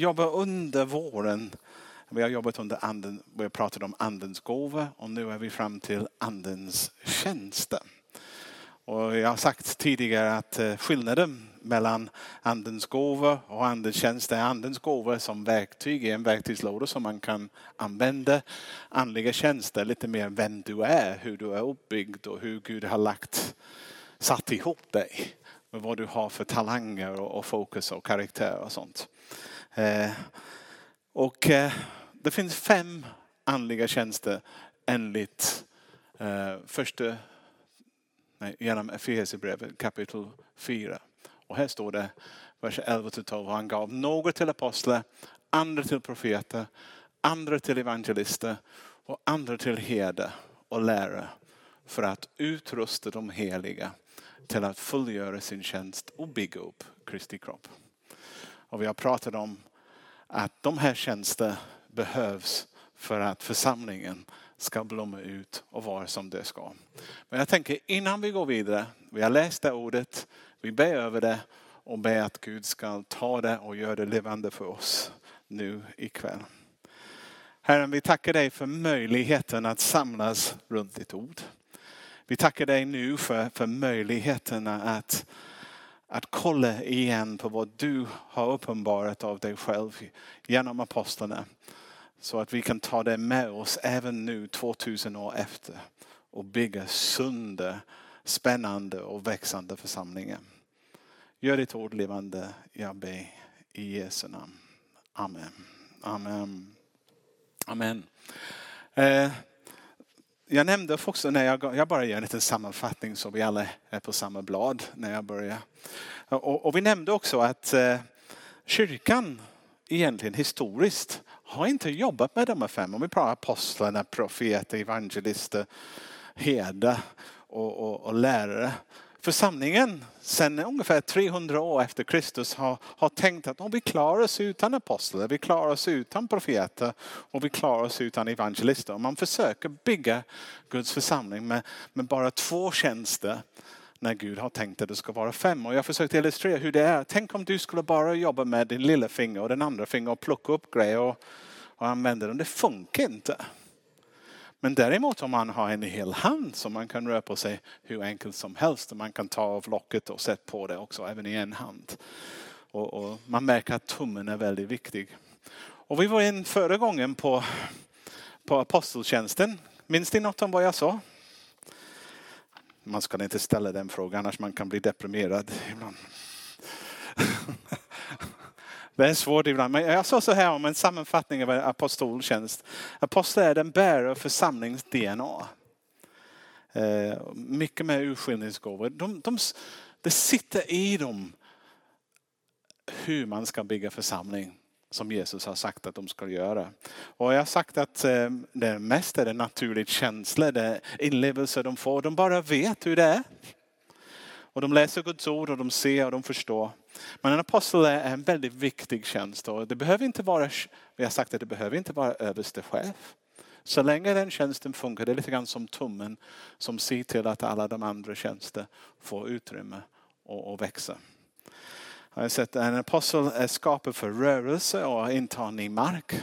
jobbar under våren. Vi har jobbat under anden, vi har pratat om andens gåva och nu är vi fram till andens tjänster. Och jag har sagt tidigare att eh, skillnaden mellan andens gåva och andens tjänst är andens gåva som verktyg i en verktygslåda som man kan använda. Andliga tjänster lite mer vem du är, hur du är uppbyggd och hur Gud har lagt, satt ihop dig. Med vad du har för talanger och fokus och karaktär och sånt. Eh, och eh, det finns fem andliga tjänster enligt eh, första nej, genom Efesierbrevet kapitel 4. Och här står det, vers 11 till 12, han gav några till apostlar, andra till profeter, andra till evangelister och andra till herde och lärare för att utrusta de heliga till att fullgöra sin tjänst och bygga upp Kristi kropp. Och vi har pratat om att de här tjänsterna behövs för att församlingen ska blomma ut och vara som det ska. Men jag tänker innan vi går vidare, vi har läst det ordet, vi ber över det och ber att Gud ska ta det och göra det levande för oss nu ikväll. Herren, vi tackar dig för möjligheten att samlas runt ditt ord. Vi tackar dig nu för, för möjligheterna att, att kolla igen på vad du har uppenbarat av dig själv genom apostlarna. Så att vi kan ta det med oss även nu 2000 år efter och bygga sunda, spännande och växande församlingar. Gör ditt ord levande, jag ber i Jesu namn. Amen. Amen. Amen. Eh, jag nämnde också när jag, jag bara gör en liten sammanfattning så vi alla är på samma blad när jag börjar. Och, och vi nämnde också att eh, kyrkan egentligen historiskt har inte jobbat med de här fem. Om vi pratar apostlarna, profeter, evangelister, herdar och, och, och lärare. Församlingen sen ungefär 300 år efter Kristus har, har tänkt att oh, vi klarar oss utan apostlar, vi klarar oss utan profeter och vi klarar oss utan evangelister. Man försöker bygga Guds församling med, med bara två tjänster när Gud har tänkt att det ska vara fem. Och jag försökte illustrera hur det är. Tänk om du skulle bara jobba med din lilla finger och den andra fingern och plocka upp grejer och, och använda dem. Det funkar inte. Men däremot om man har en hel hand som man kan röra på sig hur enkelt som helst. Och man kan ta av locket och sätta på det också, även i en hand. Och, och man märker att tummen är väldigt viktig. Och vi var in förra gången på, på aposteltjänsten. Minns ni något om vad jag sa? Man ska inte ställa den frågan annars man kan bli deprimerad ibland. Det är svårt ibland. Men jag sa så här om en sammanfattning av en apostoltjänst. Apostel är den bärare församlings DNA. Eh, mycket med urskiljningsgåvor. De, de, det sitter i dem hur man ska bygga församling som Jesus har sagt att de ska göra. Och jag har sagt att eh, det mest är det naturligt känsla, det är inlevelse de får. De bara vet hur det är. Och de läser Guds ord och de ser och de förstår. Men en apostel är en väldigt viktig tjänst. Och det behöver inte vara, vi har sagt att det behöver inte vara överste chef. Så länge den tjänsten funkar, det är lite grann som tummen som ser till att alla de andra tjänster får utrymme och, och växa. Jag har sett att en apostel är skapad för rörelse och intagning mark.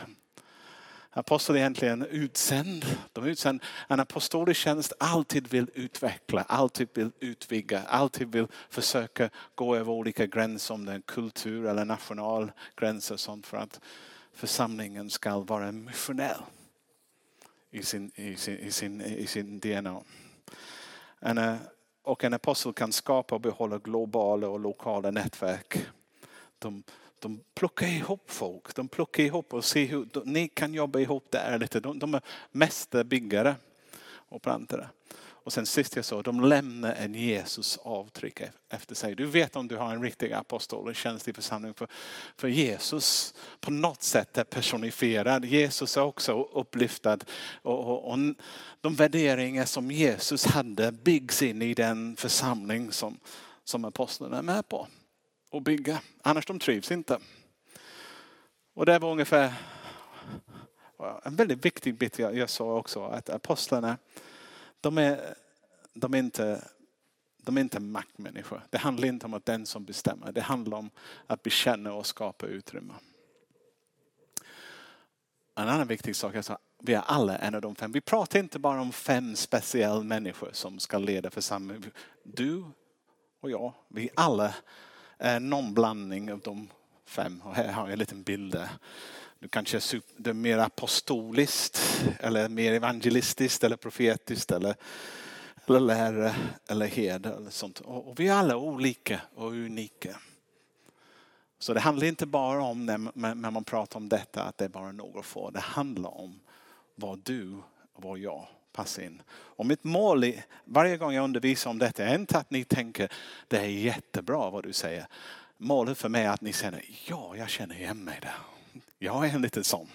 Apostel är egentligen utsänd. De är utsänd. En apostolisk tjänst alltid vill utveckla, alltid vill utvidga, alltid vill försöka gå över olika gränser om det är kultur eller nationalgränser sånt för att församlingen ska vara missionell i sin, i sin, i sin, i sin DNA. En, eh, och en apostel kan skapa och behålla globala och lokala nätverk. De, de plockar ihop folk. De plockar ihop och ser hur de, ni kan jobba ihop det här lite. De, de är mästerbyggare och plantare. Och sen sist jag sa, de lämnar en Jesus avtryck efter sig. Du vet om du har en riktig apostol och tjänst i församlingen. För, för Jesus på något sätt är personifierad. Jesus är också upplyftad. Och, och, och de värderingar som Jesus hade byggs in i den församling som, som apostlarna är med på och bygga. Annars de trivs inte. Och det var ungefär en väldigt viktig bit jag, jag sa också. Att apostlarna, de är, de är inte de är inte maktmänniskor. Det handlar inte om att den som bestämmer. Det handlar om att bekänna och skapa utrymme. en annan viktig sak är att vi är alla en av de fem. Vi pratar inte bara om fem speciella människor som ska leda församlingen. Du och jag, vi alla Eh, någon blandning av de fem. Och här har jag en liten bild där. Du kanske är mer apostoliskt eller mer evangelistiskt eller profetiskt eller, eller lärare eller herde eller sånt. Och vi är alla olika och unika. Så det handlar inte bara om när man pratar om detta att det är bara några få. Det handlar om vad du och vad jag passa in. Och mitt mål är, varje gång jag undervisar om detta är inte att ni tänker det är jättebra vad du säger. Målet för mig är att ni känner ja, jag känner igen mig där. Jag är en liten sån.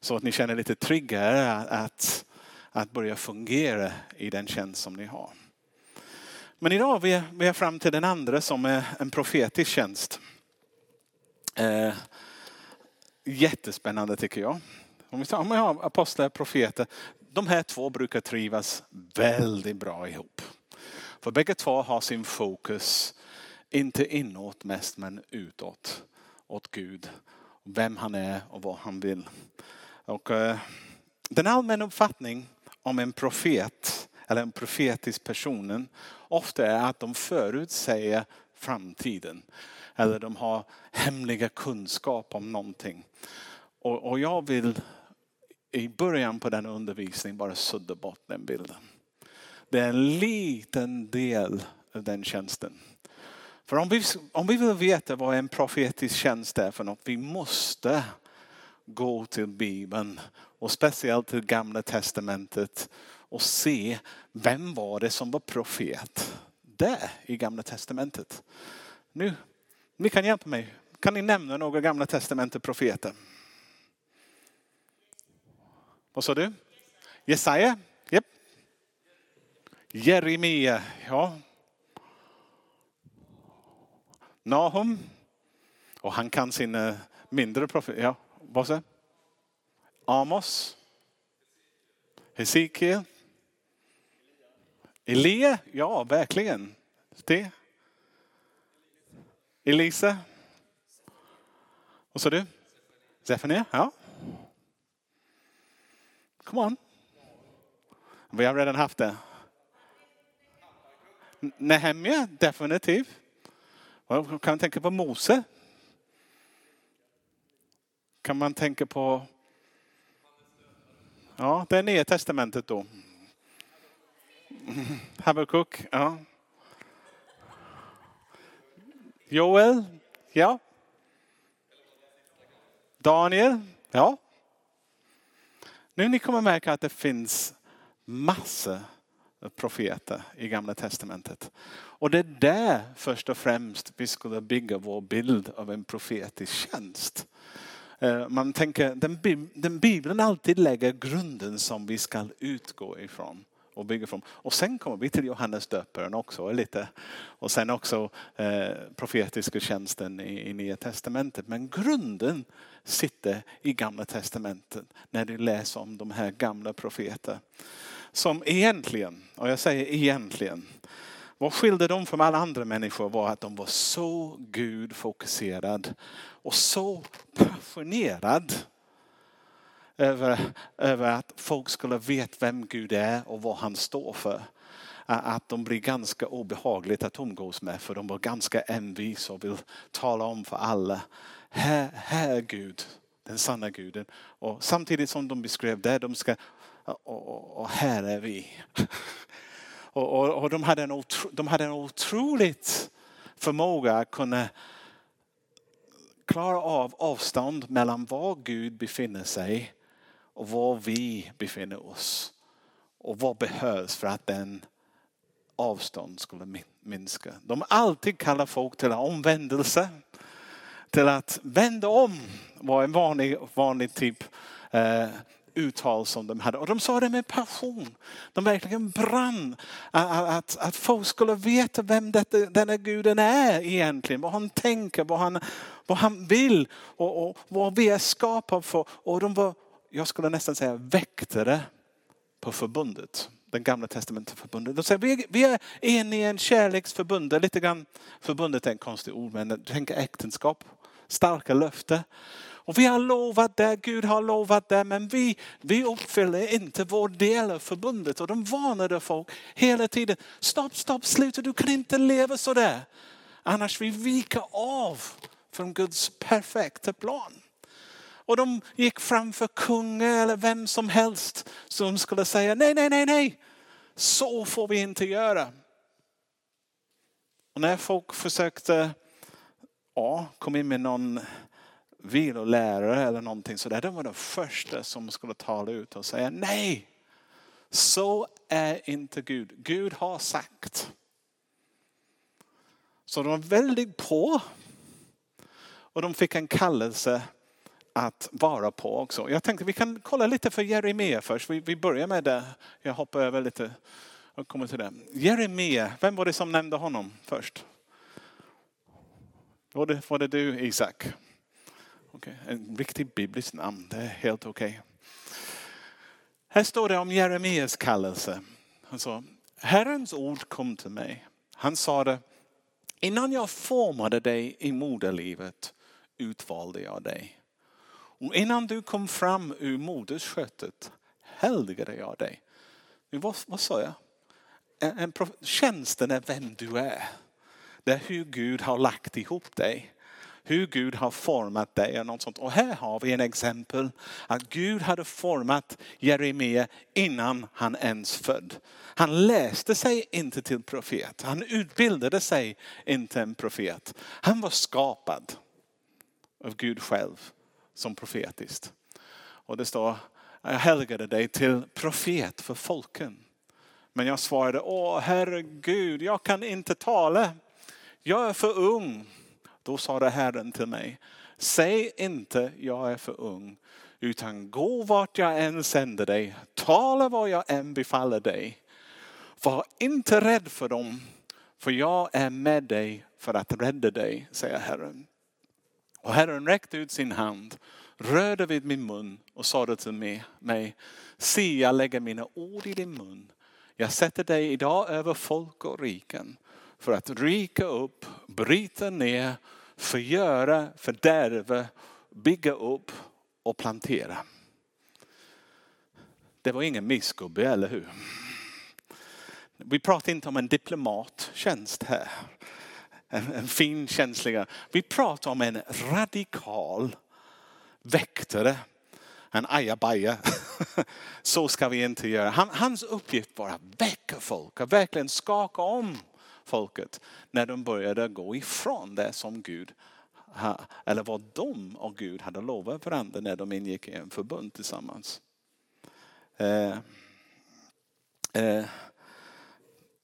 Så att ni känner lite tryggare att, att börja fungera i den tjänst som ni har. Men idag är vi är fram till den andra som är en profetisk tjänst. Eh, jättespännande tycker jag. Om vi tar apostlar, profeter. De här två brukar trivas väldigt bra ihop. För bägge två har sin fokus, inte inåt mest men utåt. Åt Gud. Vem han är och vad han vill. Och, eh, den allmänna uppfattningen om en profet eller en profetisk person ofta är att de förutsäger framtiden eller de har hemliga kunskap om någonting. Och, och jag vill i början på den undervisningen bara sudda bort den bilden. Det är en liten del av den tjänsten. För om vi, om vi vill veta vad en profetisk tjänst är för något, vi måste gå till Bibeln och speciellt till Gamla Testamentet och se vem var det som var profet där i Gamla Testamentet. Nu ni kan hjälpa mig. Kan ni nämna några gamla testamentet profeter? Vad sa du? Jesaja? Yep. Jeremia, ja. Nahum. Och han kan sin eh, mindre profet. Ja, vad sa Amos. Hesekiel. Elia, ja verkligen. Det. Elisa? Vad sa du? Zefania? Ja. Come on. Vi har redan haft det. Nehemja, definitivt. Kan man tänka på Mose? Kan man tänka på... Ja, det är nya testamentet då. Habakuk, ja. Joel? Ja. Daniel? Ja. Nu ni kommer märka att det finns massor av profeter i gamla testamentet. Och det är där först och främst vi skulle bygga vår bild av en profetisk tjänst. Eh, man tänker, den Bibeln alltid lägger grunden som vi ska utgå ifrån och bygger från. Och sen kommer vi till Johannes döparen också lite. Och sen också eh, profetiska tjänsten i, i Nya Testamentet. Men grunden sitter i Gamla Testamentet när du läser om de här gamla profeterna. Som egentligen, och jag säger egentligen, vad skilde dem från alla andra människor var att de var så Gud fokuserad och så passionerad över, över att folk skulle veta vem Gud är och vad han står för. Att de blir ganska obehagligt att umgås med för de var ganska envisa och vill tala om för alla. Här, här är Gud, den sanna guden. Och samtidigt som de beskrev det, de ska, och, och här är vi. Och, och, och, de, hade en otro, de hade en otroligt förmåga att kunna klara av avstånd mellan var Gud befinner sig och var vi befinner oss. Och vad behövs för att den avstånd skulle minska. De alltid kallar folk till omvändelse. Till att vända om var en vanlig, vanlig typ eh, uttal som de hade. Och de sa det med passion. De verkligen brann. Att, att, att folk skulle veta vem detta, denna guden är egentligen. Vad han tänker, vad han, vad han vill och, och vad vi är skapade för. Och de var jag skulle nästan säga väktare på förbundet. Den gamla testamentet förbundet. De säger, vi, vi är inne i en kärleksförbund. Lite grann, förbundet är en konstig ord men tänk äktenskap. Starka löfte. Och vi har lovat det, Gud har lovat det, men vi, vi uppfyller inte vår del av förbundet. Och de varnade folk hela tiden. Stopp, stopp, sluta, du kan inte leva så där. Annars vi viker av från Guds perfekta plan. Och de gick framför kungen eller vem som helst som skulle säga nej, nej, nej, nej. Så får vi inte göra. Och när folk försökte ja, komma in med någon vilolärare eller någonting sådär. De var de första som skulle tala ut och säga nej. Så är inte Gud. Gud har sagt. Så de var väldigt på. Och de fick en kallelse att vara på också. Jag tänkte vi kan kolla lite för Jeremia först. Vi, vi börjar med det. Jag hoppar över lite och kommer till det. Jeremia, vem var det som nämnde honom först? Var det, var det du Isak? Okay. En riktigt bibliskt namn, det är helt okej. Okay. Här står det om Jeremias kallelse. Han sa, Herrens ord kom till mig. Han sa det, innan jag formade dig i moderlivet utvalde jag dig. Och innan du kom fram ur modersköttet helgade jag dig. Vad, vad sa jag? En, en, tjänsten är vem du är. Det är hur Gud har lagt ihop dig. Hur Gud har format dig och något sånt. Och här har vi en exempel att Gud hade format Jeremia innan han ens född. Han läste sig inte till profet. Han utbildade sig inte en profet. Han var skapad av Gud själv som profetiskt. Och det står, jag helgade dig till profet för folken. Men jag svarade, åh herregud, jag kan inte tala. Jag är för ung. Då sa det Herren till mig, säg inte jag är för ung, utan gå vart jag än sänder dig, tala vad jag än befaller dig. Var inte rädd för dem, för jag är med dig för att rädda dig, säger Herren. Och Herren räckte ut sin hand, rörde vid min mun och sade till mig, se jag lägger mina ord i din mun. Jag sätter dig idag över folk och riken för att ryka upp, bryta ner, förgöra, fördärva, bygga upp och plantera. Det var ingen missgubbe, eller hur? Vi pratar inte om en diplomattjänst här. En, fin känsliga. Vi pratar om en radikal väktare. En ajabaja. Så ska vi inte göra. Hans uppgift var att väcka folk, att verkligen skaka om folket när de började gå ifrån det som Gud eller vad de och Gud hade lovat varandra när de ingick i en förbund tillsammans. Eh, eh,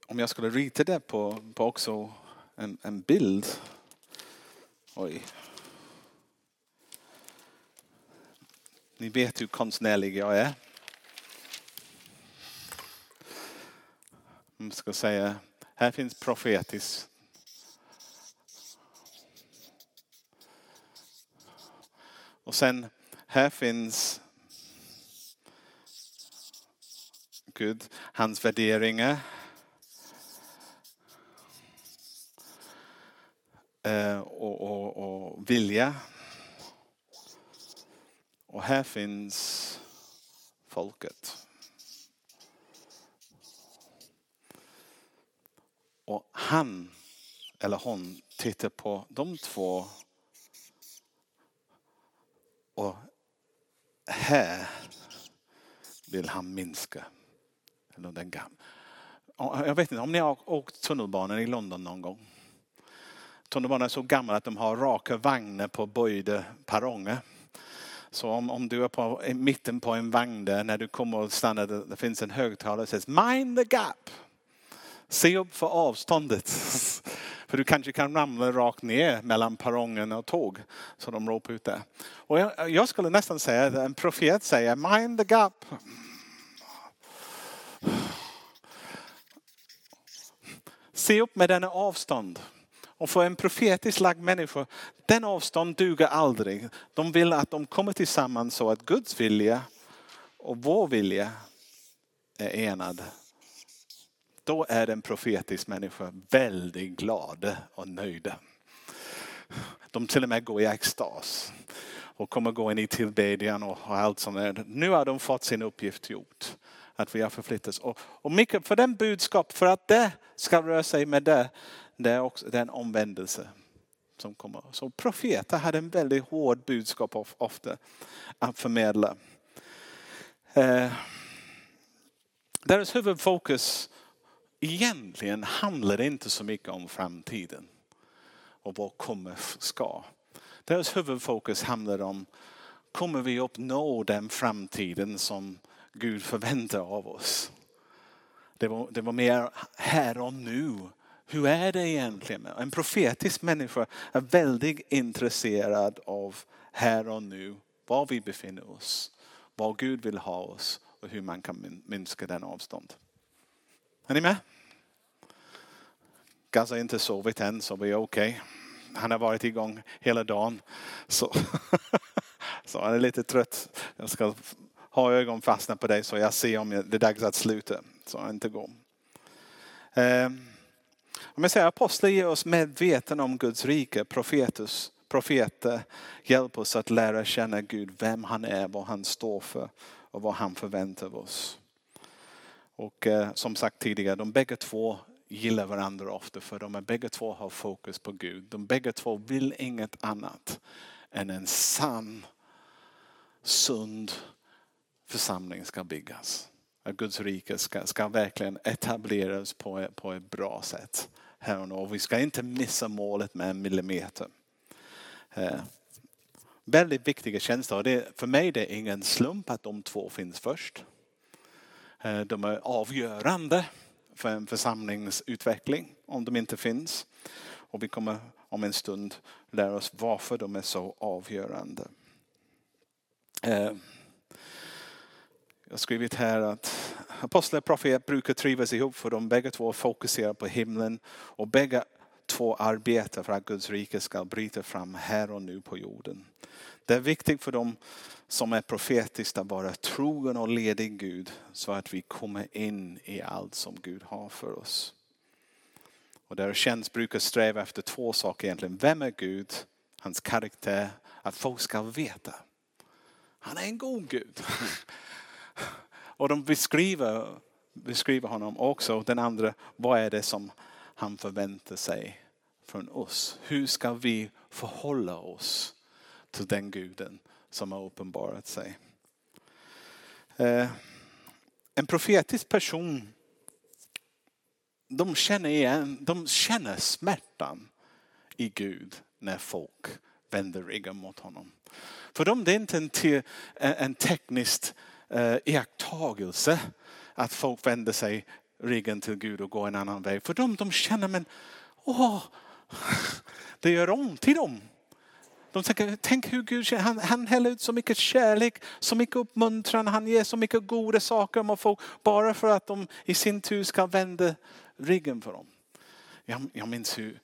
om jag skulle rita det på, på också en, en bild. Oj. Ni vet hur konstnärlig jag är. Jag ska säga här finns profetiskt. Och sen här finns Gud, hans värderingar. Eh, och, och, och vilja. Och här finns folket. Och han eller hon tittar på de två och här vill han minska. Eller den Jag vet inte om ni har åkt tunnelbanan i London någon gång. Tunnelbanan är så gammal att de har raka vagnar på böjda perronger. Så om, om du är på, i mitten på en vagn där, när du kommer och stannar, det, det finns en högtalare som säger mind the gap. Se upp för avståndet. För du kanske kan ramla rakt ner mellan perrongen och tåg. Så de ropar ut det. Och jag, jag skulle nästan säga att en profet säger mind the gap. Se upp med denna avstånd. Och för en profetiskt lagd människa, den avstånd duger aldrig. De vill att de kommer tillsammans så att Guds vilja och vår vilja är enad då är en profetisk människa väldigt glad och nöjd. De till och med går i extas. och kommer gå in i tillbedjan och allt sånt där. Nu har de fått sin uppgift gjort. Att vi har förflyttats. Och, och mycket för den budskap, för att det ska röra sig med det, det är också den omvändelse som kommer. Så profeter hade en väldigt hård budskap ofta att förmedla. Eh, deras huvudfokus egentligen handlar inte så mycket om framtiden och vad kommer ska. Deras huvudfokus handlar om, kommer vi uppnå den framtiden som Gud förväntar av oss? Det var, det var mer här och nu. Hur är det egentligen? En profetisk människa är väldigt intresserad av här och nu, var vi befinner oss, var Gud vill ha oss och hur man kan minska den avstånd. Är ni med? Gaz har inte sovit än så vi är okej. Okay. Han har varit igång hela dagen. Så, så han är lite trött. Jag ska ha ögon fastna på dig så jag ser om det är dags att sluta. Så han inte går. Eh, om jag säger apostlar ger oss medveten om Guds rike. Profetus, profeter hjälper oss att lära känna Gud, vem han är, vad han står för och vad han förväntar oss. Och eh, som sagt tidigare, de bägge två gillar varandra ofta för de är bägge två har fokus på Gud. De bägge två vill inget annat än en sann, sund församling ska byggas. Att Guds rike ska, ska verkligen etableras på, på ett bra sätt. Här och, nu. och vi ska inte missa målet med en millimeter. Eh, väldigt viktiga tjänster. Det, för mig det är ingen slump att de två finns först. Eh, de är avgörande för en församlingsutveckling om de inte finns. Och vi kommer om en stund lära oss varför de är så avgörande. Eh, jag har skrivit här att apostlar och profeter brukar trivas ihop för de bägge två fokuserar på himlen och bägge två arbetar för att Guds rike ska bryta fram här och nu på jorden. Det är viktigt för dem som är profetiskt att vara trogen och ledig Gud så att vi kommer in i allt som Gud har för oss. Och där känns brukar sträva efter två saker egentligen. Vem är Gud? Hans karaktär. Att folk ska veta. Han är en god Gud. Och de beskriver, beskriver honom också. Den andra, vad är det som han förväntar sig från oss? Hur ska vi förhålla oss till den guden som har uppenbarat sig? Eh, en profetisk person, de känner, igen, de känner smärtan i Gud när folk vänder ryggen mot honom. För dem det är inte en, en tekniskt eh, iakttagelse att folk vänder sig ryggen till Gud och går en annan väg. För de, de känner men åh, det gör ont i dem. De tänker, tänk hur Gud han, han häller ut så mycket kärlek, så mycket uppmuntran, han ger så mycket goda saker om folk bara för att de i sin tur ska vända ryggen för dem. Jag, jag minns hur,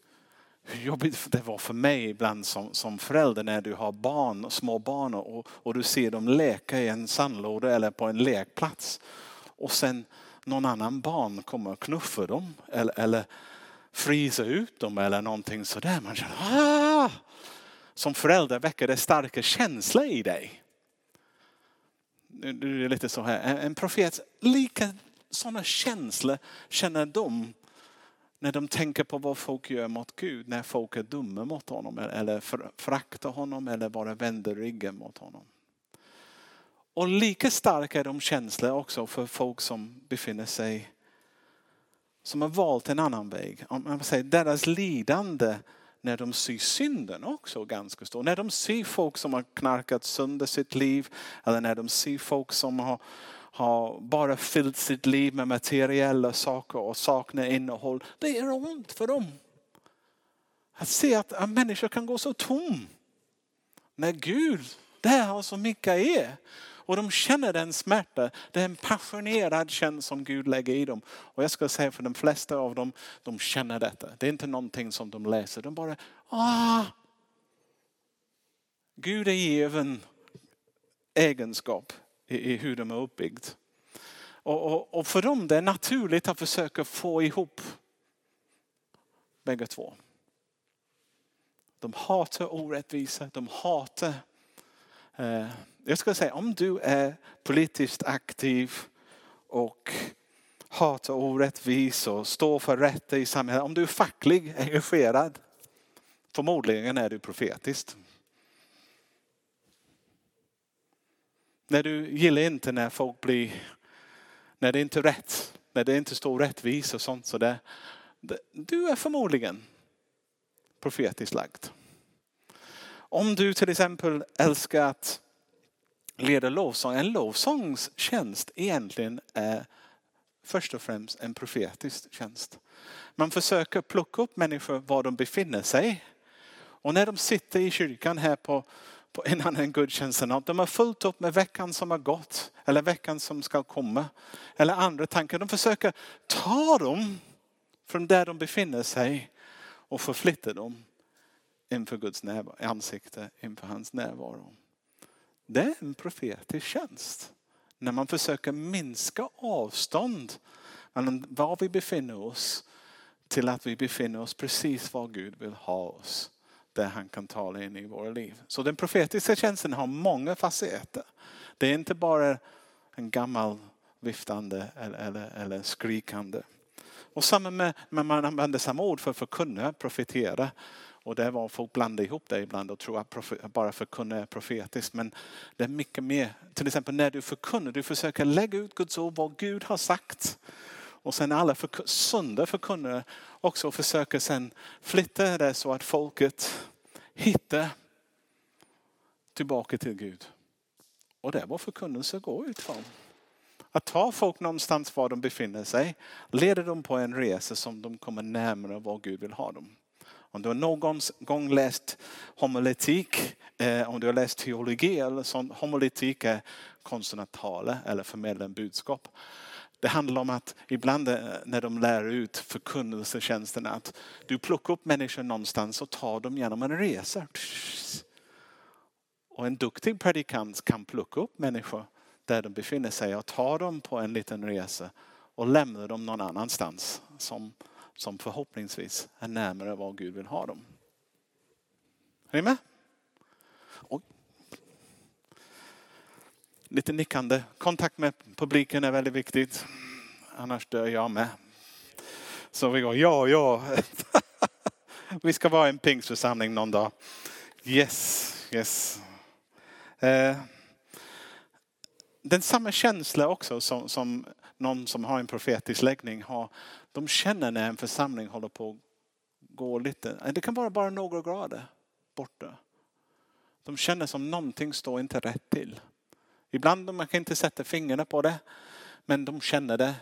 hur jobbigt det var för mig ibland som, som förälder när du har barn, små barn och, och du ser dem leka i en sandlåda eller på en lekplats. Och sen någon annan barn kommer och knuffar dem eller, eller fryser ut dem eller någonting sådär. Man känner, Aah! Som förälder väcker det starka känslor i dig. Du är lite så här, en profet, lika sådana känslor känner de när de tänker på vad folk gör mot Gud, när folk är dumma mot honom eller föraktar honom eller bara vänder ryggen mot honom. Och lika starka är de känslor också för folk som befinner sig, som har valt en annan väg. Om man säger, deras lidande när de ser synden också ganska stor. När de ser folk som har knarkat sönder sitt liv eller när de ser folk som har har bara fyllt sitt liv med materiella saker och saknar innehåll. Det gör ont för dem. Att se att en människa kan gå så tom. När Gud, där har så mycket är. Och de känner den smärta, det är en passionerad känsla som Gud lägger i dem. Och jag ska säga för de flesta av dem, de känner detta. Det är inte någonting som de läser, de bara, ah. Gud är given egenskap i, i hur de är uppbyggd. Och, och, och, för dem det är naturligt att försöka få ihop bägge två. De hatar orättvisa, de hatar Eh, jag skulle säga om du är politiskt aktiv och hatar orättvisor, och står för rätt i samhället. Om du är facklig engagerad, förmodligen är du profetiskt. När du gillar inte när folk blir, när det inte är rätt, när det inte står rättvis och sånt. sådär. du är förmodligen profetiskt lagd. Om du till exempel älskar att leda lovsång, en lovsångstjänst egentligen är först och främst en profetisk tjänst. Man försöker plocka upp människor var de befinner sig. Och när de sitter i kyrkan här på, på en annan gudstjänst, de har fullt upp med veckan som har gått eller veckan som ska komma. Eller andra tankar. De försöker ta dem från där de befinner sig och förflytta dem inför Guds närvaro, ansikte, inför hans närvaro. Det är en profetisk tjänst. När man försöker minska avstånd mellan var vi befinner oss till att vi befinner oss precis var Gud vill ha oss. Där han kan tala in i våra liv. Så den profetiska tjänsten har många facetter. Det är inte bara en gammal viftande eller, eller, eller skrikande. Och samma med, när man använder samma ord för att förkunna, profetera. Och det var folk blandar ihop det ibland och tror att bara förkunna är profetiskt. Men det är mycket mer. Till exempel när du förkunnar, du försöker lägga ut Guds ord, vad Gud har sagt. Och sen alla för, sunda förkunnare också försöker sen flytta det så att folket hittar tillbaka till Gud. Och det är vad förkunnelse går ut från. Att ta folk någonstans var de befinner sig, leder dem på en resa som de kommer närmare vad Gud vill ha dem. Om du har någon gång läst homiletik, eh, om du har läst teologi eller sånt, homiletik är konsten att tala eller förmedla en budskap. Det handlar om att ibland eh, när de lär ut förkunnelsetjänsterna att du plockar upp människor någonstans och tar dem genom en resa. Och en duktig predikant kan plocka upp människor där de befinner sig och ta dem på en liten resa och lämna dem någon annanstans som som förhoppningsvis är närmare vad Gud vill ha dem. Är ni med? Lite nickande. Kontakt med publiken är väldigt viktigt. Annars dör jag med. Så vi går, ja, ja. vi ska vara en pingstförsamling någon dag. Yes, yes. Eh, den samma känsla också som, som någon som har en profetisk läggning har. De känner när en församling håller på att gå lite, eh, det kan vara bara några grader borta. De känner som någonting står inte rätt till. Ibland man kan inte sätta fingrarna på det, men de känner det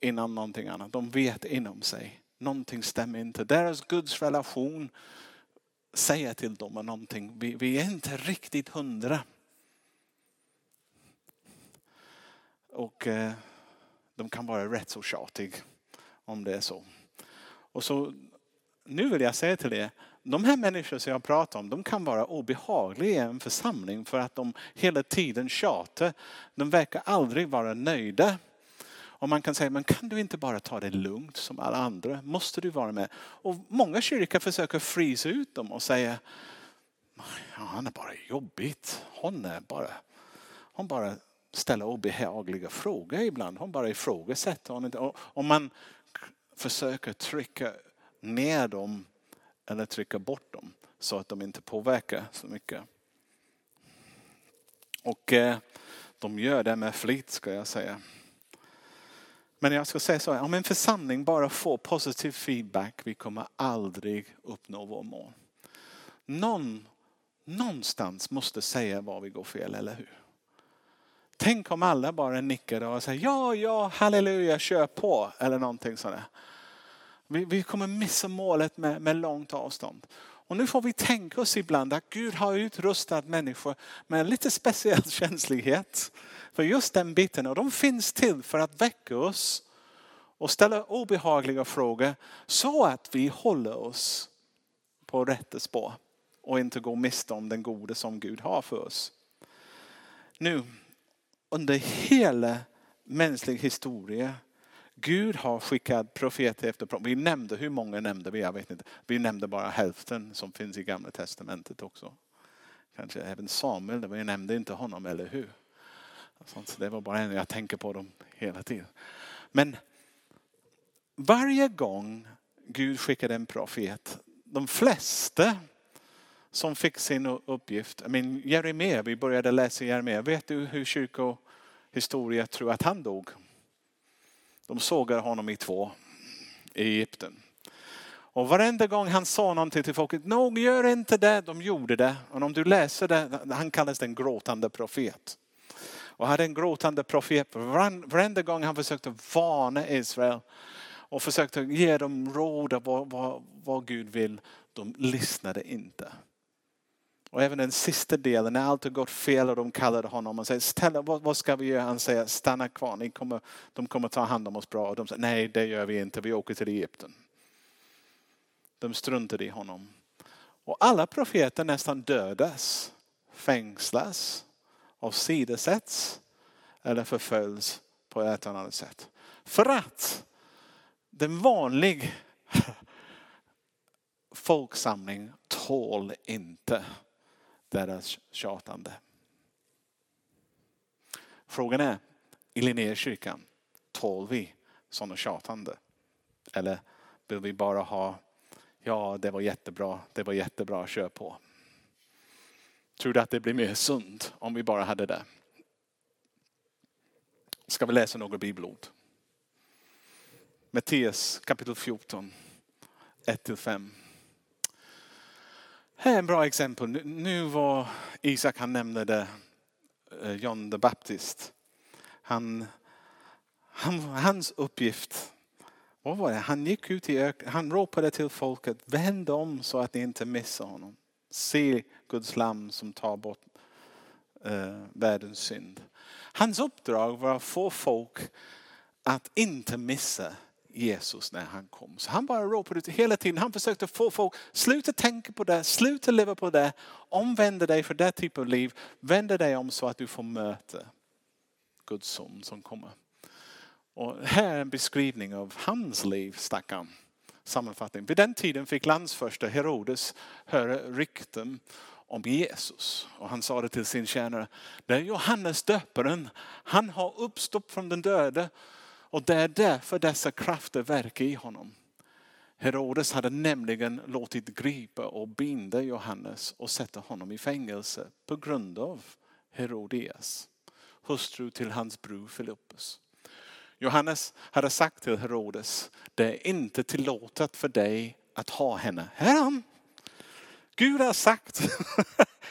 innan någonting annat. De vet inom sig. Någonting stämmer inte. Deras Guds relation säger till dem någonting. Vi, vi är inte riktigt hundra. Och eh, de kan vara rätt så tjatiga om det är så. Och så nu vill jag säga till er, de här människorna som jag pratar om, de kan vara obehagliga i en församling för att de hela tiden tjatar. De verkar aldrig vara nöjda. Och man kan säga, men kan du inte bara ta det lugnt som alla andra? Måste du vara med? Och många kyrkor försöker frysa ut dem och säga, ja, han är bara jobbigt. Hon är bara, hon bara ställer obehagliga frågor ibland. Hon bara ifrågasätter. Hon Om man försöker trycka ner dem eller trycka bort dem så att de inte påverkar så mycket. Och eh, de gör det med flit ska jag säga. Men jag ska säga så här, om en församling bara får positiv feedback, vi kommer aldrig uppnå vår mål. Någon, någonstans måste säga var vi går fel, eller hur? Tänk om alla bara nickade och sa ja, ja, halleluja, kör på eller någonting sådär. Vi, vi kommer missa målet med, med långt avstånd. Och nu får vi tänka oss ibland att Gud har utrustat människor med en lite speciell känslighet för just den biten. Och de finns till för att väcka oss och ställa obehagliga frågor så att vi håller oss på rätt spår och inte går miste om den gode som Gud har för oss. Nu under hela mänsklig historia Gud har skickat profeter efter profeter. Vi nämnde, hur många nämnde vi? Jag vet inte. Vi nämnde bara hälften som finns i gamla testamentet också. Kanske även Samuel, vi nämnde inte honom, eller hur? Så det var bara en jag tänker på dem hela tiden. Men varje gång Gud skickade en profet, de flesta som fick sin uppgift, men Jeremia, vi började läsa Jeremia, vet du hur kyrkohistoria tror att han dog? De sågade honom i två i Egypten. Och varenda gång han sa någonting till folket, nog gör inte det, de gjorde det. Och om du läser det, han kallas den gråtande profet. Och hade en gråtande profet varenda gång han försökte varna Israel och försökte ge dem råd av vad, vad, vad Gud vill. De lyssnade inte. Och även den sista delen, när allt har gått fel och de kallade honom och säger, Ställa, vad, vad ska vi göra? Han säger, stanna kvar, Ni kommer, de kommer ta hand om oss bra. Och de säger, nej det gör vi inte, vi åker till Egypten. De struntade i honom. Och alla profeter nästan dödas, fängslas, avsidosätts eller förföljs på ett eller annat sätt. För att den vanliga folksamling tål inte deras tjatande. Frågan är, i Linnékyrkan, tål vi sådana tjatande? Eller vill vi bara ha, ja det var jättebra, det var jättebra, kör på. Tror du att det blir mer sunt om vi bara hade det? Ska vi läsa några bibelord? Matteus kapitel 14, 1-5. Här är en bra exempel. Nu var Isak, han nämnde det, eh, John the Baptist. Han, han, hans uppgift, vad var det? Han gick ut i öknen, han ropade till folket, vänd om så att ni inte missar honom. Se Guds lam som tar bort eh, världens synd. Hans uppdrag var att få folk att inte missa Jesus när han kom. Så han bara ropade ut hela tiden. Han försökte få folk, sluta tänka på det, sluta leva på det. Omvända dig för det typen av liv. Vända dig om så att du får möta Guds son som kommer. Och här är en beskrivning av hans liv, stackaren. Sammanfattning. Vid den tiden fick landsförste Herodes höra rykten om Jesus. Och han sa det till sin tjänare. Det är Johannes döparen. Han har uppstått från den döde och det är därför dessa krafter verkar i honom. Herodes hade nämligen låtit gripa och binda Johannes och sätta honom i fängelse på grund av Herodias, hustru till hans bror Filippus. Johannes hade sagt till Herodes, det är inte tillåtet för dig att ha henne. Här Gud har sagt,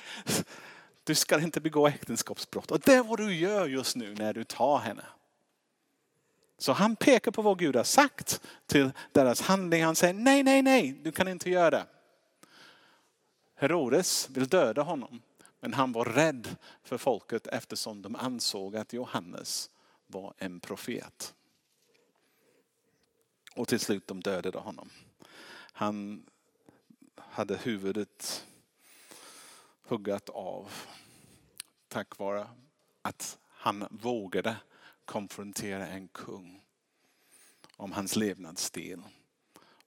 du ska inte begå äktenskapsbrott. Och det är vad du gör just nu när du tar henne. Så han pekar på vad Gud har sagt till deras handling. Han säger nej, nej, nej, du kan inte göra det. Herodes vill döda honom. Men han var rädd för folket eftersom de ansåg att Johannes var en profet. Och till slut de dödade honom. Han hade huvudet huggat av tack vare att han vågade konfrontera en kung om hans levnadsstil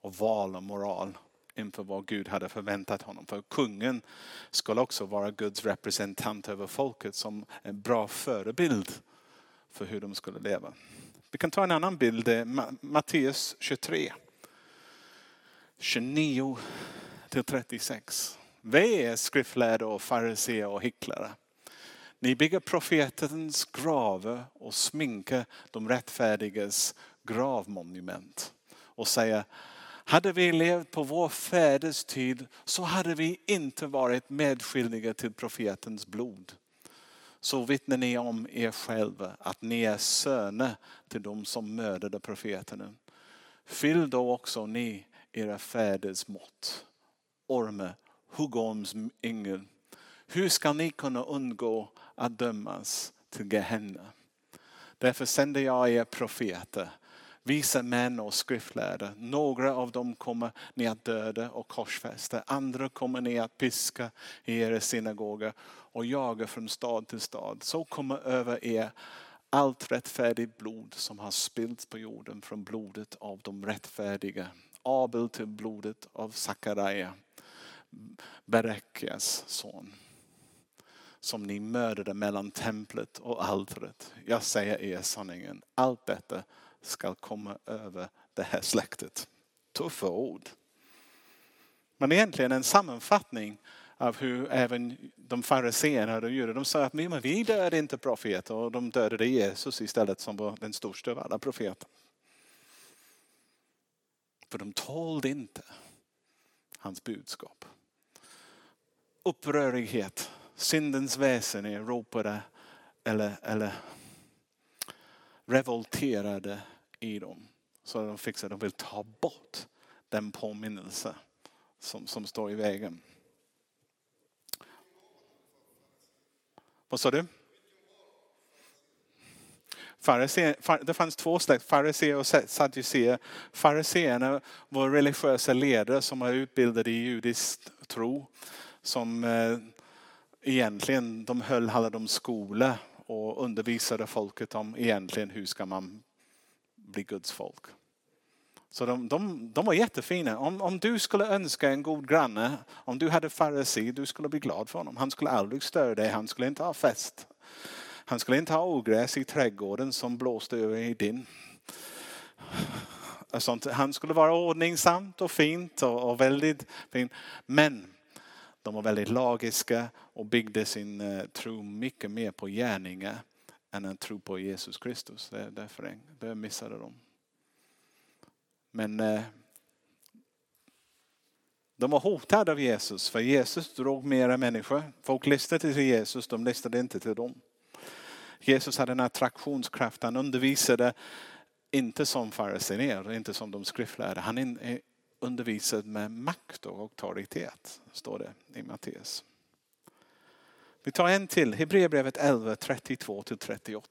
och val och moral inför vad Gud hade förväntat honom. För kungen skulle också vara Guds representant över folket som en bra förebild för hur de skulle leva. Vi kan ta en annan bild, eh, Matteus 23. 29 till 36. Vi är skriftlärda och fariseer och hycklare. Ni bygger profetens gravar och sminkar de rättfärdigas gravmonument och säger hade vi levt på vår fäders tid så hade vi inte varit medskyldiga till profetens blod. Så vittnar ni om er själva att ni är söner till de som mördade profeterna. Fyll då också ni era fäders mått. Orme, huggorms yngel. Hur ska ni kunna undgå att dömas till Gehenna. Därför sänder jag er profeter, visa män och skriftlärda. Några av dem kommer ni att döda och korsfästa. Andra kommer ni att piska i era synagoger och jaga från stad till stad. Så kommer över er allt rättfärdigt blod som har spillts på jorden från blodet av de rättfärdiga. Abel till blodet av Sakaraja, Berekias son som ni mördade mellan templet och altaret. Jag säger er sanningen, allt detta ska komma över det här släktet. Tuffa ord. Men egentligen en sammanfattning av hur även de fariséerna och judarna, de sa att men vi dödade inte profeter och de dödade Jesus istället som var den största av alla profeter. För de tålde inte hans budskap. Upprörighet, syndens väsen ropade eller, eller revolterade i dem. Så de fick de vill ta bort den påminnelse som, som står i vägen. Vad sa du? det fanns två släkt, fariseer och sadduceer. Fariséerna var religiösa ledare som var utbildade i judisk tro. Som eh, egentligen, de höll alla de skolor och undervisade folket om egentligen hur ska man bli Guds folk. Så de, de, de var jättefina. Om, om du skulle önska en god granne, om du hade farisi, du skulle bli glad för honom. Han skulle aldrig störa dig, han skulle inte ha fest. Han skulle inte ha ogräs i trädgården som blåste över i din. Sånt. Han skulle vara ordningsamt och fint och, och väldigt fin. Men de var väldigt lagiska och byggde sin eh, tro mycket mer på gärningar än en tro på Jesus Kristus. Det, är därför det missade de. Men eh, de var hotade av Jesus för Jesus drog mera människor. Folk lyssnade till Jesus, de lyssnade inte till dem. Jesus hade en attraktionskraft. Han undervisade inte som fariséer, inte som de skriftlärde. Han undervisad med makt och auktoritet, står det i Matteus. Vi tar en till, Hebreerbrevet 11, 32-38.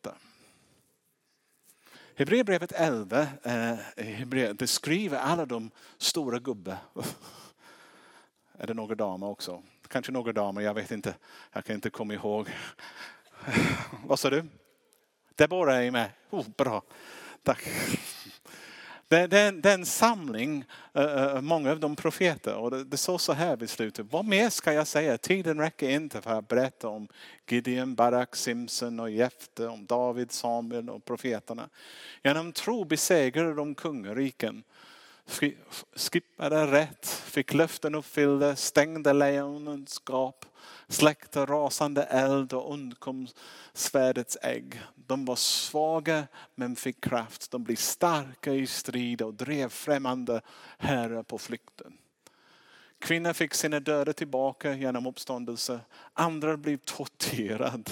Hebreerbrevet 11 eh, beskriver alla de stora gubbar. Är det några damer också? Kanske några damer, jag vet inte. Jag kan inte komma ihåg. Vad sa du? Deborah är med. Oh, bra. Tack. Det, är en samling, uh, många av de profeter. Och det, det står så här vid slutet. Vad mer ska jag säga? Tiden räcker inte för att berätta om Gideon, Barak, Simson och Jefte, om David, Samuel och profeterna. Genom tro besegrade de kungariken skippade rätt, fick löften uppfyllda, stängde lejonens gap, släckte rasande eld och undkom svärdets ägg. De var svaga men fick kraft. De blev starka i strid och drev främmande herrar på flykten. Kvinnor fick sina döda tillbaka genom uppståndelse. Andra blev torterade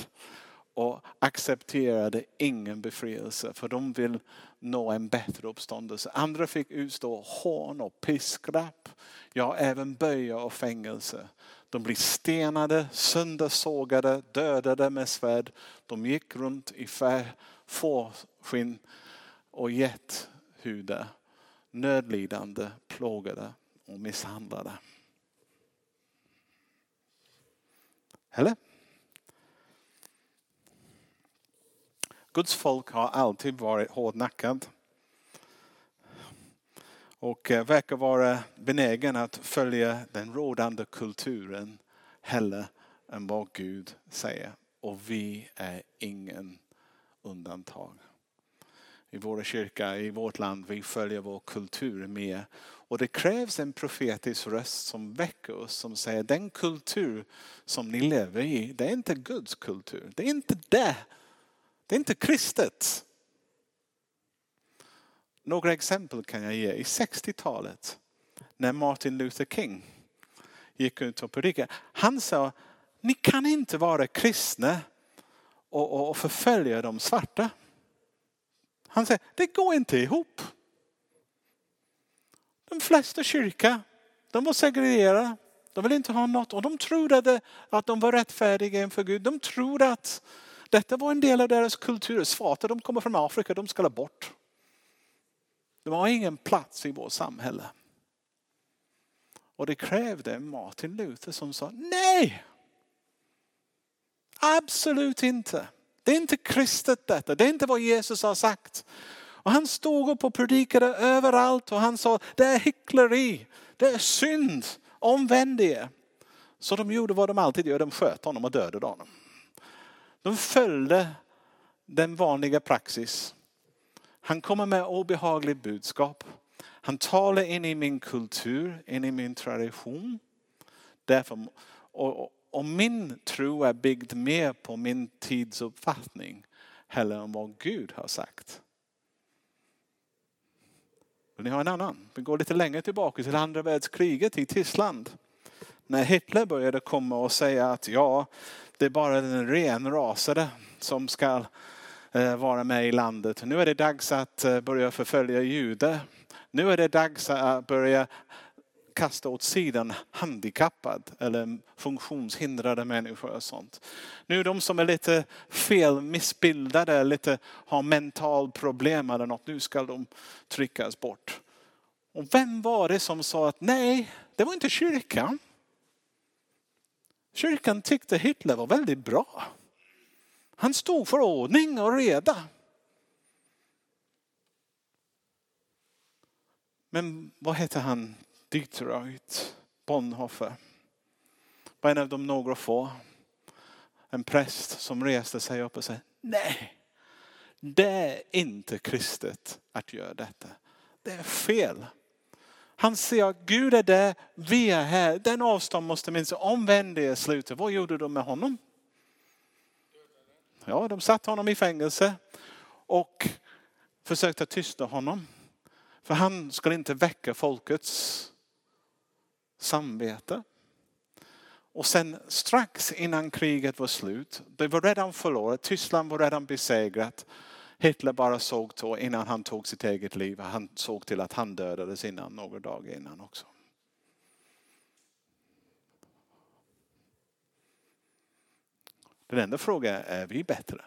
och accepterade ingen befrielse för de vill nå en bättre uppståndelse. Andra fick utstå hån och piskrapp, ja även böja och fängelse. De blev stenade, söndersågade, dödade med svärd. De gick runt i fårskinn och gethudar, nödlidande, plågade och misshandlade. Eller? Guds folk har alltid varit hårdnackad. Och eh, verkar vara benägen att följa den rådande kulturen hellre än vad Gud säger. Och vi är ingen undantag. I våra kyrka, i vårt land, vi följer vår kultur mer. Och det krävs en profetisk röst som väcker oss, som säger den kultur som ni lever i, det är inte Guds kultur. Det är inte det det är inte kristet. Några exempel kan jag ge. I 60-talet när Martin Luther King gick ut och predikade. Han sa, ni kan inte vara kristna och, och förfölja de svarta. Han säger, det går inte ihop. De flesta kyrkor, de var segregerade. De vill inte ha något och de trodde att de var rättfärdiga inför Gud. De trodde att detta var en del av deras kultur. Svarta de kommer från Afrika, de ska bort. De har ingen plats i vårt samhälle. Och det krävde Martin Luther som sa nej. Absolut inte. Det är inte kristet detta. Det är inte vad Jesus har sagt. Och han stod upp och predikade överallt och han sa det är hyckleri. Det är synd. Omvänd er. Så de gjorde vad de alltid gör. De sköt honom och dödade honom. De följde den vanliga praxis. Han kommer med obehagligt budskap. Han talar in i min kultur, in i min tradition. Därför, och, och min tro är byggd mer på min tids uppfattning heller än vad Gud har sagt. Vill ni ha en annan? Vi går lite längre tillbaka till andra världskriget i Tyskland. När Hitler började komma och säga att ja, det är bara den renrasade som ska eh, vara med i landet. Nu är det dags att eh, börja förfölja judar. Nu är det dags att eh, börja kasta åt sidan handikappad eller funktionshindrade människor och sånt. Nu de som är lite fel missbildade, lite har mental problem eller något, nu ska de tryckas bort. Och vem var det som sa att nej, det var inte kyrkan. Kyrkan tyckte Hitler var väldigt bra. Han stod för ordning och reda. Men vad hette han? Detroit, Bonhoeffer. Var en av de några få. En präst som reste sig upp och sa nej, det är inte kristet att göra detta. Det är fel. Han säger att Gud är där, vi är här. Den avstånd måste minst omvänd er slutet. Vad gjorde de med honom? Ja, de satte honom i fängelse och försökte tysta honom. För han skulle inte väcka folkets samvete. Och sen strax innan kriget var slut, det var redan förlorat, Tyskland var redan besegrat. Hitler bara såg till innan han tog sitt eget liv, han såg till att han dödades innan, några dagar innan också. Den enda frågan är, är vi bättre?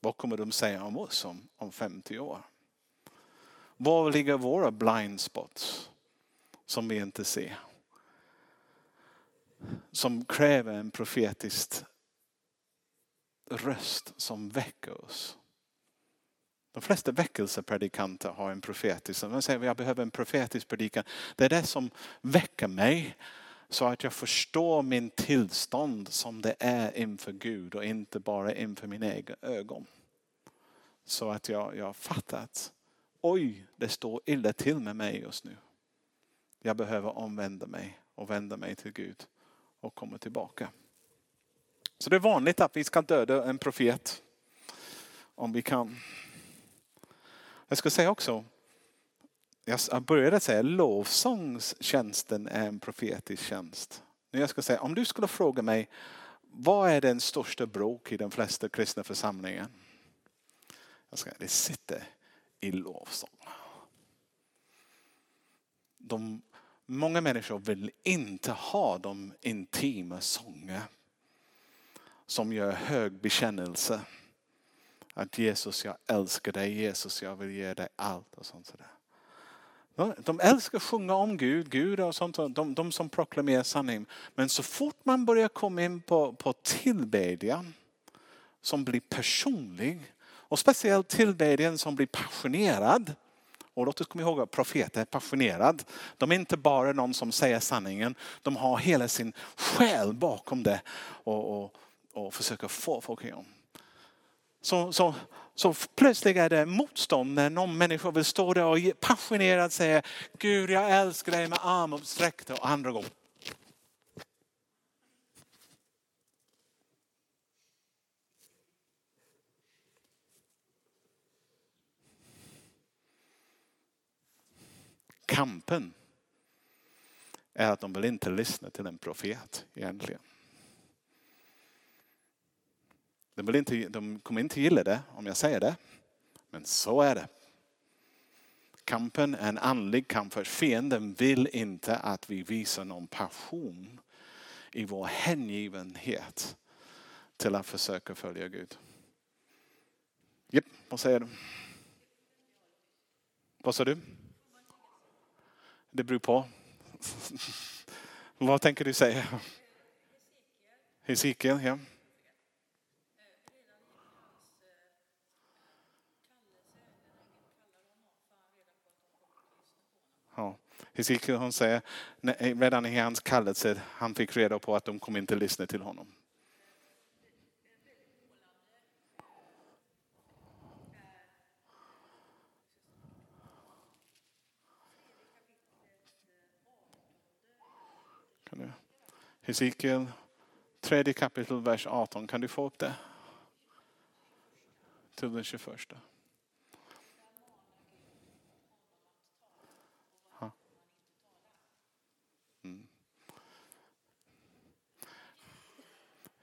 Vad kommer de säga om oss om, om 50 år? Var ligger våra blind spots som vi inte ser? som kräver en profetisk röst som väcker oss. De flesta väckelsepredikanter har en profetisk, de säger att jag behöver en profetisk predikan. Det är det som väcker mig så att jag förstår min tillstånd som det är inför Gud och inte bara inför mina egna ögon. Så att jag, jag fattar att oj, det står illa till med mig just nu. Jag behöver omvända mig och vända mig till Gud och komma tillbaka. Så det är vanligt att vi ska döda en profet om vi kan. Jag ska säga också, jag började säga lovsångstjänsten är en profetisk tjänst. Nu jag ska säga, om du skulle fråga mig, vad är den största bråk i den flesta kristna församlingen? Jag ska, det sitter i lovsång. De Många människor vill inte ha de intima sånger som gör hög bekännelse. Att Jesus, jag älskar dig. Jesus, jag vill ge dig allt och sånt sådär. De älskar att sjunga om Gud, Gud och sånt. De, de som proklamerar sanningen. Men så fort man börjar komma in på, på tillbedjan som blir personlig och speciellt tillbedjan som blir passionerad och låt oss komma ihåg att profeter är passionerad. De är inte bara någon som säger sanningen. De har hela sin själ bakom det och, och, och försöker få folk igång. Så, så, så plötsligt är det motstånd när någon människa vill stå där och passionerat säga Gud jag älskar dig med arm uppsträckt och andra går kampen är att de vill inte lyssna till en profet egentligen. De, vill inte, de kommer inte gilla det om jag säger det. Men så är det. Kampen är en andlig kamp för fienden vill inte att vi visar någon passion i vår hängivenhet till att försöka följa Gud. Japp, vad säger du? Vad sa du? Det beror på. Vad tänker du säga? Hesekiel, ja. Hesekiel säger, redan i hans kallelse, han fick reda på att de kommer inte lyssna till honom. Hesekiel, tredje kapitel, vers 18. Kan du få upp det? Till den 21.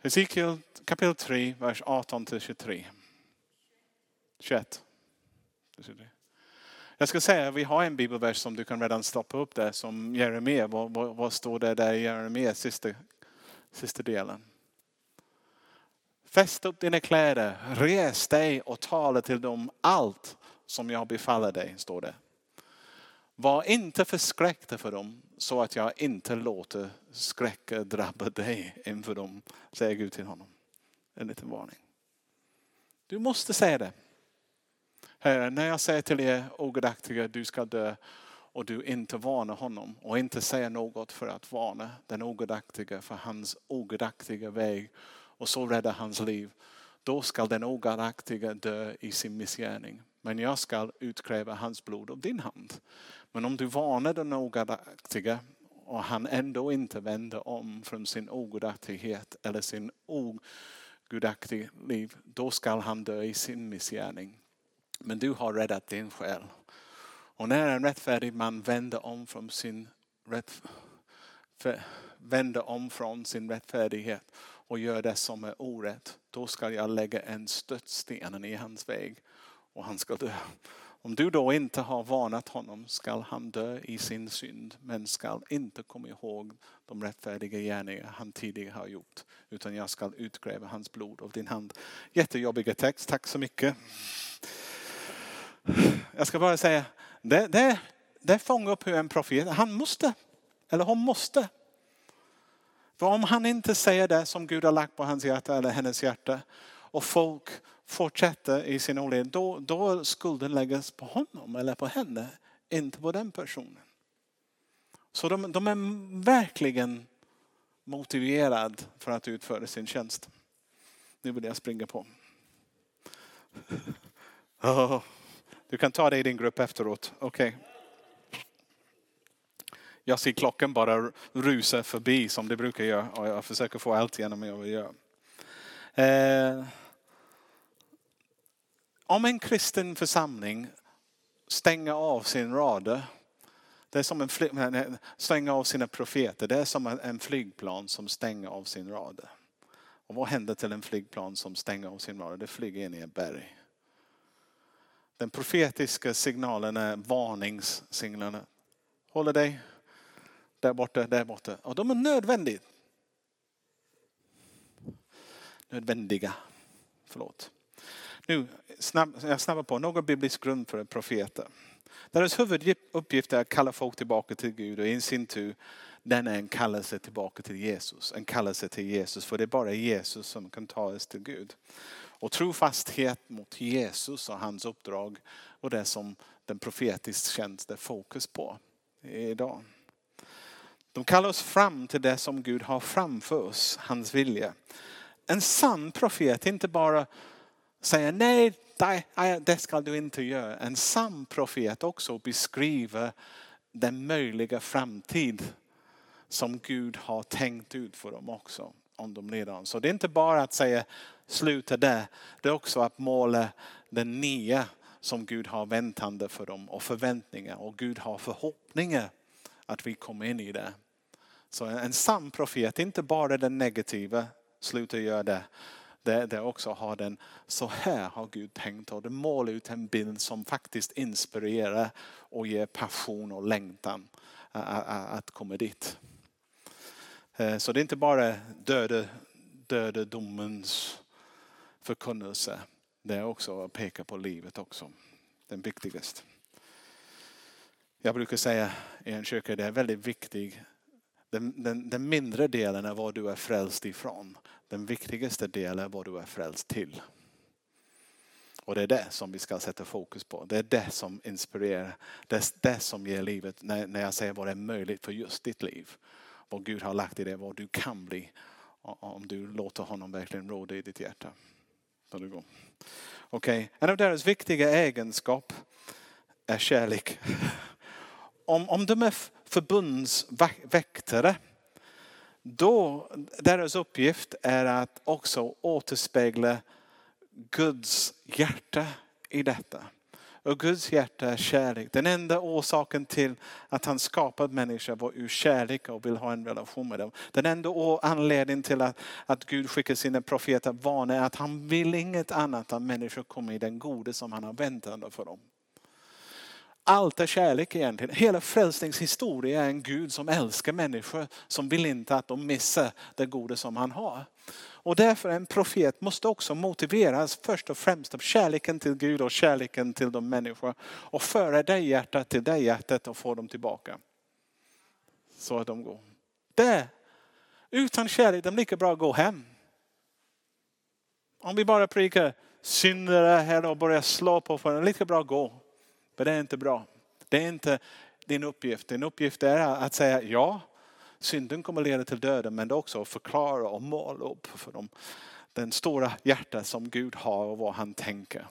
Hesekiel kapitel 3, vers 18 till 23. 21. Jag ska säga, vi har en bibelvers som du kan redan stoppa upp där som Jeremia. Vad, vad, vad står det där i Jeremia, sista, sista delen? Fäst upp dina kläder, res dig och tala till dem allt som jag befaller dig, står det. Var inte förskräckta för dem så att jag inte låter skräcken drabba dig inför dem, säger Gud till honom. En liten varning. Du måste säga det. Herre, när jag säger till er ogudaktiga, du ska dö och du inte varnar honom och inte säger något för att varna den ogudaktiga för hans ogudaktiga väg och så rädda hans liv. Då ska den ogudaktiga dö i sin missgärning. Men jag skall utkräva hans blod av din hand. Men om du varnar den ogudaktige och han ändå inte vänder om från sin ogudaktighet eller sin ogudaktiga liv, då skall han dö i sin missgärning. Men du har räddat din själ. Och när en rättfärdig man vänder om från sin, rätt, vänder om från sin rättfärdighet och gör det som är orätt, då ska jag lägga en stötsten i hans väg och han ska dö. Om du då inte har varnat honom skall han dö i sin synd men skall inte komma ihåg de rättfärdiga gärningar han tidigare har gjort. Utan jag skall utkräva hans blod av din hand. Jättejobbiga text, tack så mycket. Jag ska bara säga, det, det, det fångar upp hur en profet, han måste, eller hon måste. För om han inte säger det som Gud har lagt på hans hjärta eller hennes hjärta och folk fortsätter i sin oled, då, då skulden läggas på honom eller på henne, inte på den personen. Så de, de är verkligen motiverade för att utföra sin tjänst. Nu vill jag springa på. Oh. Du kan ta det i din grupp efteråt. Okej. Okay. Jag ser klockan bara rusa förbi som det brukar göra och jag försöker få allt igenom jag vill göra. Eh, om en kristen församling stänger av sin radar, det är som en eh, stänger av sina profeter, det är som en flygplan som stänger av sin radar. Och vad händer till en flygplan som stänger av sin radar? Det flyger in i ett berg. Den profetiska signalen är varningssignalerna. Håller dig där borta, där borta. Och de är nödvändiga. Nödvändiga. Förlåt. Nu, snabb, jag snabbar på. Någon biblisk grund för profeter. Deras huvuduppgift är att kalla folk tillbaka till Gud och i sin tur den är en kallelse tillbaka till Jesus. En kallelse till Jesus för det är bara Jesus som kan ta oss till Gud. Och trofasthet mot Jesus och hans uppdrag och det som den profetiska tjänst är fokus på idag. De kallar oss fram till det som Gud har framför oss, hans vilja. En sann profet inte bara säger nej, det ska du inte göra. En sann profet också beskriver den möjliga framtid som Gud har tänkt ut för dem också. Om de leder Så det är inte bara att säga sluta där. Det är också att måla den nya som Gud har väntande för dem och förväntningar och Gud har förhoppningar att vi kommer in i det. Så en sann profet, inte bara den negativa, sluta göra det. Det, där också har den, så här har Gud tänkt och det målar ut en bild som faktiskt inspirerar och ger passion och längtan att komma dit. Eh, så det är inte bara döda, döda domens förkunnelse. Det är också att peka på livet också. Den viktigaste. Jag brukar säga i en kyrka, det är väldigt viktigt. Den, den, den, mindre delen är vad du är frälst ifrån. Den viktigaste delen är vad du är frälst till. Och det är det som vi ska sätta fokus på. Det är det som inspirerar. Det är det som ger livet. När, när jag säger vad är möjligt för just ditt liv. Vad Gud har lagt i det, vad du kan bli. Om du låter honom verkligen råda i ditt hjärta. Okej, okay. en av deras viktiga egenskap är kärlek. Om, om de är förbundsväktare då, deras uppgift är att också återspegla Guds hjärta i detta. Och Guds hjärta är kärlek. Den enda orsaken till att han skapade människor var ur kärlek och vill ha en relation med dem. Den enda anledningen till att, att Gud skickar sina profeter varna är att han vill inget annat än att människor kommer i den gode som han har väntat för dem. Allt är kärlek egentligen. Hela frälsningshistoria är en Gud som älskar människor som vill inte att de missar det goda som han har. Och därför en profet måste också motiveras först och främst av kärleken till Gud och kärleken till de människor. Och föra det hjärtat till det hjärtat och få dem tillbaka. Så att de går. Det, utan kärlek, de lika bra att gå hem. Om vi bara predikar syndare här och börjar slå på för lika bra att gå. Men det är inte bra. Det är inte din uppgift. Din uppgift är att säga ja, synden kommer leda till döden men det är också att förklara och måla upp för dem den stora hjärta som Gud har och vad han tänker.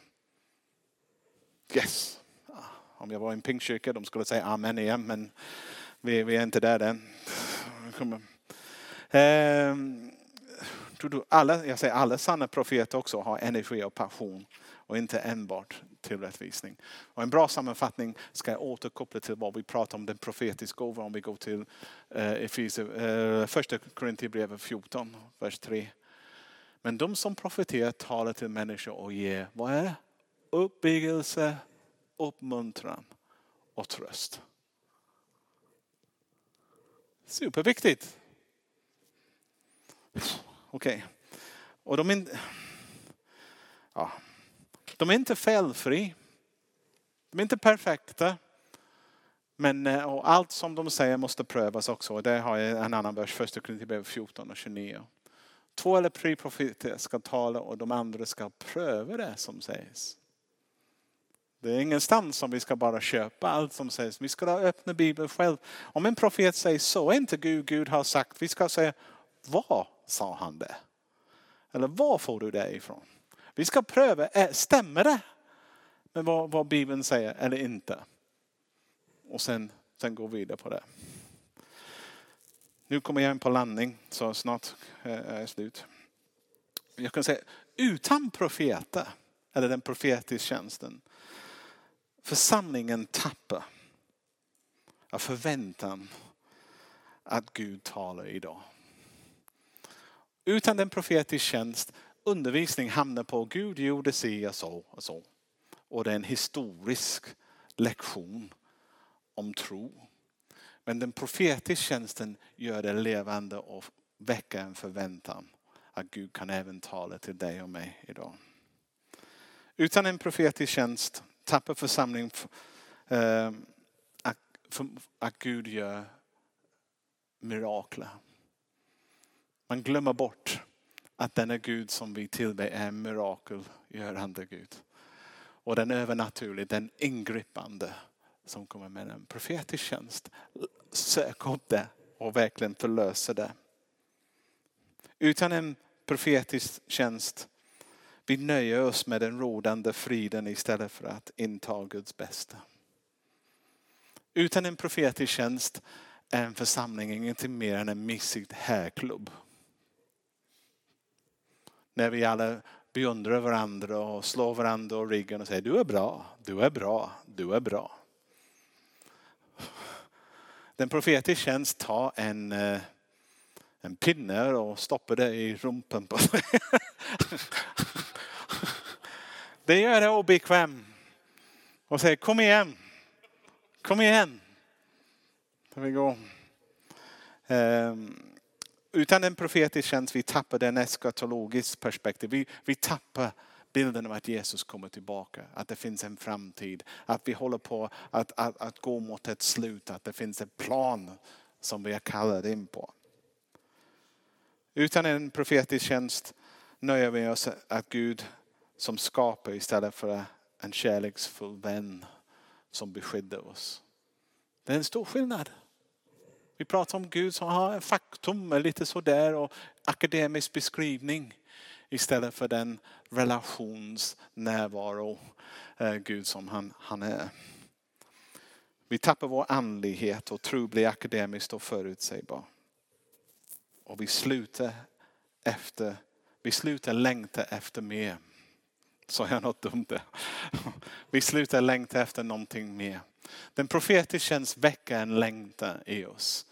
Yes. Ah, om jag var i en pingstkyrka de skulle säga amen igen men vi, vi är inte där än. Ehm, alla, jag säger alla sanna profeter också har energi och passion och inte enbart tillrättvisning. Och en bra sammanfattning ska jag återkoppla till vad vi pratar om den profetiska gåvan om vi går till eh, eh första Korintierbrevet 14, vers 3. Men de som profeterar talar till människor och ger, vad är det? Uppbyggelse, uppmuntran och tröst. Superviktigt. Okej. Okay. Och de är, ja, de är inte felfri. De är inte perfekta. Men eh, och allt som de säger måste prövas också. Och det har jag en annan vers, första Korinthierbrevet 14 och 29. Två eller tre profeter ska tala och de andra ska pröva det som sägs. Det är ingenstans som vi ska bara köpa allt som sägs. Vi ska öppna Bibeln själv. Om en profet säger så är inte Gud, Gud har sagt. Vi ska säga, vad sa han det? Eller var får du det ifrån? Vi ska pröva, eh, stämmer det med vad, vad Bibeln säger eller inte? Och sen, sen gå vidare på det. Nu kommer jag in på landning så snart eh, är jag slut. Jag kan säga utan profeter eller den profetiska tjänsten församlingen tappar av förväntan att Gud talar idag. Utan den profetiska tjänst undervisning hamnar på Gud gjorde si och så och så. Och det är en historisk lektion om tro. Men den profetiska tjänsten gör det levande och väcker en förväntan att Gud kan även tala till dig och mig idag. Utan en profetisk tjänst tappar församlingen eh, att Gud gör mirakler. Man glömmer bort att denna Gud som vi tillber är en mirakelgörande Gud. Och den övernaturliga, den ingripande som kommer med en profetisk tjänst. Sök upp det och verkligen förlösa det. Utan en profetisk tjänst vi nöjer oss med den rådande friden istället för att inta Guds bästa. Utan en profetisk tjänst är en församling ingenting mer än en mysig härklubb när vi alla beundrar varandra och slår varandra och ryggen och säger du är bra, du är bra, du är bra. Den profetiska tjänst tar en, eh, en pinne och stoppar det i rumpan på sig. Det gör det obekväm. Och säger kom igen, kom igen. vi går. Um, utan en profetisk tjänst vi tappar den eskatologisk perspektiv. Vi, vi tappar bilden av att Jesus kommer tillbaka. Att det finns en framtid. Att vi håller på att, att, att gå mot ett slut. Att det finns en plan som vi är kallade in på. Utan en profetisk tjänst nöjer vi oss att Gud som skapar istället för en kärleksfull vän som beskyddar oss. Det är en stor skillnad. Vi pratar om Gud som har en faktum, lite sådär och akademisk beskrivning istället för den relationsnärvaro eh, Gud som han, han är. Vi tappar vår andlighet och tro blir akademiskt och förutsägbar. och vi slutar efter, vi slutar längta efter mer. Sa jag något dumt där? Vi slutar längta efter någonting mer. Den profetiska tjänst väcker en längtan i oss.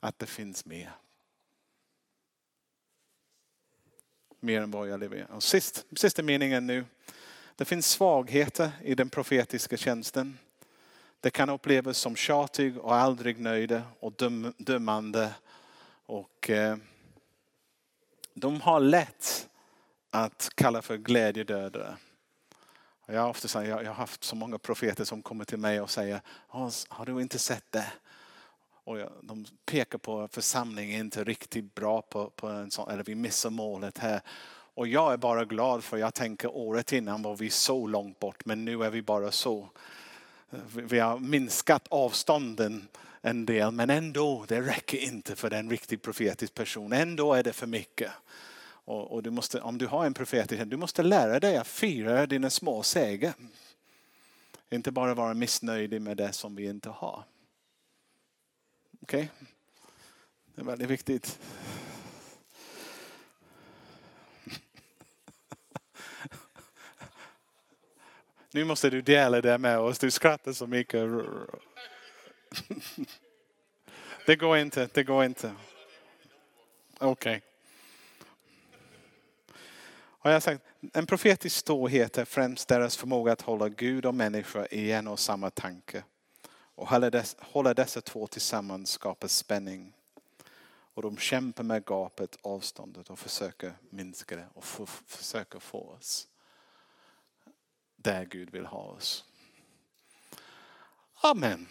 Att det finns mer. Mer än vad jag levererar. Och sist, sista meningen nu. Det finns svagheter i den profetiska tjänsten. Det kan upplevas som tjatig och aldrig nöjda och döm, dömande. Och eh, de har lätt att kalla för glädjedödare. Jag har, ofta, jag har haft så många profeter som kommer till mig och säger, har du inte sett det? Och de pekar på att församlingen inte riktigt bra på, på en sån, eller vi missar målet här. Och jag är bara glad för jag tänker året innan var vi så långt bort men nu är vi bara så. Vi har minskat avstånden en del men ändå, det räcker inte för en riktigt profetisk person. Ändå är det för mycket. Och, och, du måste, om du har en profetisk du måste lära dig att fira dina små seger. Inte bara vara missnöjd med det som vi inte har. Okej? Okay? Det är väldigt viktigt. Nu måste du dela det med oss. Du skrattar så mycket. Det går inte, det går inte. Okej. Okay. Har jag sagt, en profetisk storhet är främst deras förmåga att hålla Gud och människa i en och samma tanke. Och hålla dessa två tillsammans skapar spänning. Och de kämpar med gapet, avståndet och försöker minska det och försöker få oss där Gud vill ha oss. Amen.